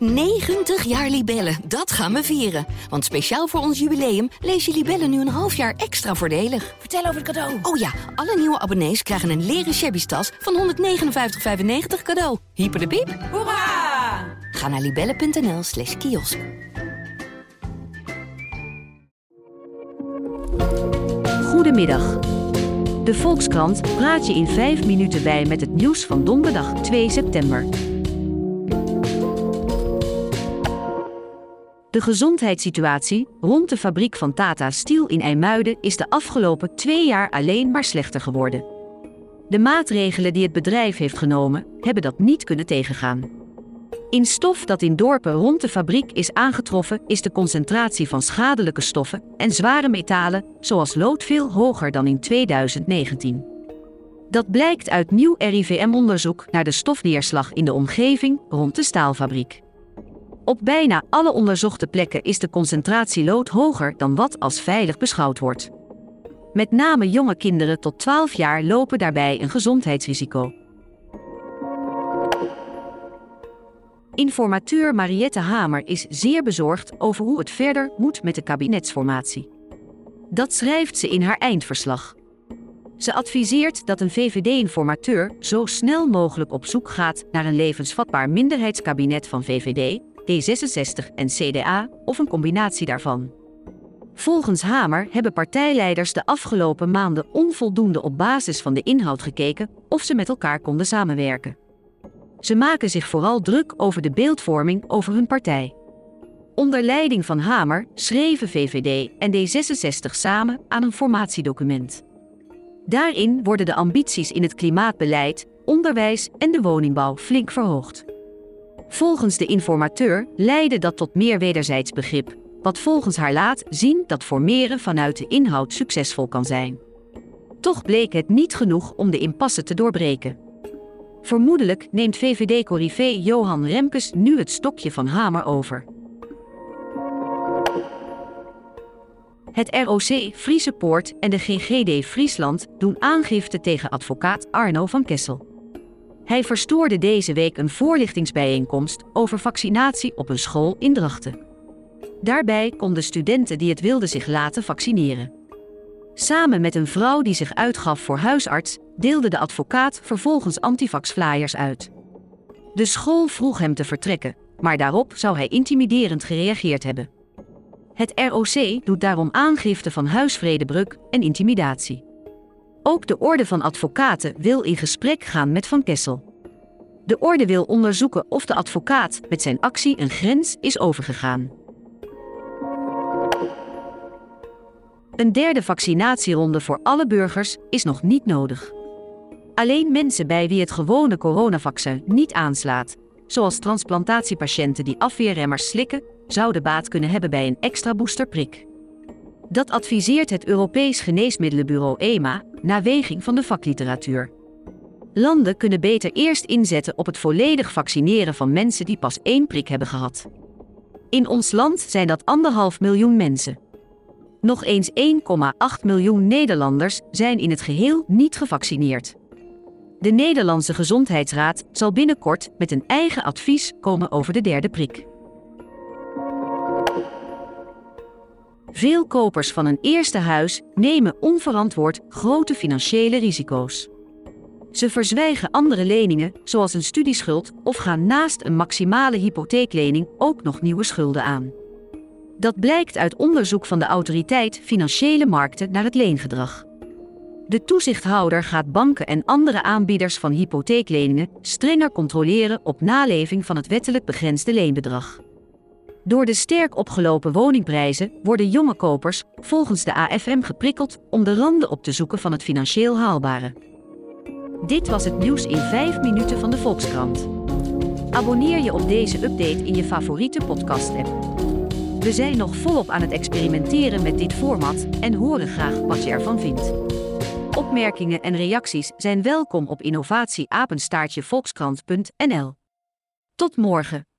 90 jaar Libellen, dat gaan we vieren. Want speciaal voor ons jubileum lees je Libellen nu een half jaar extra voordelig. Vertel over het cadeau. Oh ja, alle nieuwe abonnees krijgen een leren shabby tas van 159,95 cadeau. Hyper de piep. Hoera! Ga naar libellen.nl slash kiosk. Goedemiddag. De Volkskrant praat je in 5 minuten bij met het nieuws van donderdag 2 september. De gezondheidssituatie rond de fabriek van Tata Steel in IJmuiden is de afgelopen twee jaar alleen maar slechter geworden. De maatregelen die het bedrijf heeft genomen, hebben dat niet kunnen tegengaan. In stof dat in dorpen rond de fabriek is aangetroffen, is de concentratie van schadelijke stoffen en zware metalen, zoals lood, veel hoger dan in 2019. Dat blijkt uit nieuw RIVM-onderzoek naar de stofneerslag in de omgeving rond de staalfabriek. Op bijna alle onderzochte plekken is de concentratie lood hoger dan wat als veilig beschouwd wordt. Met name jonge kinderen tot 12 jaar lopen daarbij een gezondheidsrisico. Informateur Mariette Hamer is zeer bezorgd over hoe het verder moet met de kabinetsformatie. Dat schrijft ze in haar eindverslag. Ze adviseert dat een VVD-informateur zo snel mogelijk op zoek gaat naar een levensvatbaar minderheidskabinet van VVD, D66 en CDA of een combinatie daarvan. Volgens Hamer hebben partijleiders de afgelopen maanden onvoldoende op basis van de inhoud gekeken of ze met elkaar konden samenwerken. Ze maken zich vooral druk over de beeldvorming over hun partij. Onder leiding van Hamer schreven VVD en D66 samen aan een formatiedocument. Daarin worden de ambities in het klimaatbeleid, onderwijs en de woningbouw flink verhoogd. Volgens de informateur leidde dat tot meer wederzijds begrip, wat volgens haar laat zien dat formeren vanuit de inhoud succesvol kan zijn. Toch bleek het niet genoeg om de impasse te doorbreken. Vermoedelijk neemt VVD-corrivé Johan Remkes nu het stokje van Hamer over. Het ROC Friese Poort en de GGD Friesland doen aangifte tegen advocaat Arno van Kessel. Hij verstoorde deze week een voorlichtingsbijeenkomst over vaccinatie op een school in Drachten. Daarbij konden studenten die het wilden zich laten vaccineren. Samen met een vrouw die zich uitgaf voor huisarts, deelde de advocaat vervolgens antivax-flyers uit. De school vroeg hem te vertrekken, maar daarop zou hij intimiderend gereageerd hebben. Het ROC doet daarom aangifte van huisvredebreuk en intimidatie. Ook de Orde van Advocaten wil in gesprek gaan met Van Kessel. De orde wil onderzoeken of de advocaat met zijn actie een grens is overgegaan. Een derde vaccinatieronde voor alle burgers is nog niet nodig. Alleen mensen bij wie het gewone coronavaccin niet aanslaat, zoals transplantatiepatiënten die afweerremmers slikken, zouden baat kunnen hebben bij een extra boosterprik. Dat adviseert het Europees Geneesmiddelenbureau EMA na weging van de vakliteratuur. Landen kunnen beter eerst inzetten op het volledig vaccineren van mensen die pas één prik hebben gehad. In ons land zijn dat anderhalf miljoen mensen. Nog eens 1,8 miljoen Nederlanders zijn in het geheel niet gevaccineerd. De Nederlandse Gezondheidsraad zal binnenkort met een eigen advies komen over de derde prik. Veel kopers van een eerste huis nemen onverantwoord grote financiële risico's. Ze verzwijgen andere leningen, zoals een studieschuld, of gaan naast een maximale hypotheeklening ook nog nieuwe schulden aan. Dat blijkt uit onderzoek van de autoriteit Financiële Markten naar het leengedrag. De toezichthouder gaat banken en andere aanbieders van hypotheekleningen strenger controleren op naleving van het wettelijk begrensde leenbedrag. Door de sterk opgelopen woningprijzen worden jonge kopers volgens de AFM geprikkeld om de randen op te zoeken van het financieel haalbare. Dit was het nieuws in 5 minuten van de Volkskrant. Abonneer je op deze update in je favoriete podcast-app. We zijn nog volop aan het experimenteren met dit format en horen graag wat je ervan vindt. Opmerkingen en reacties zijn welkom op innovatieapenstaartjevolkskrant.nl. Tot morgen.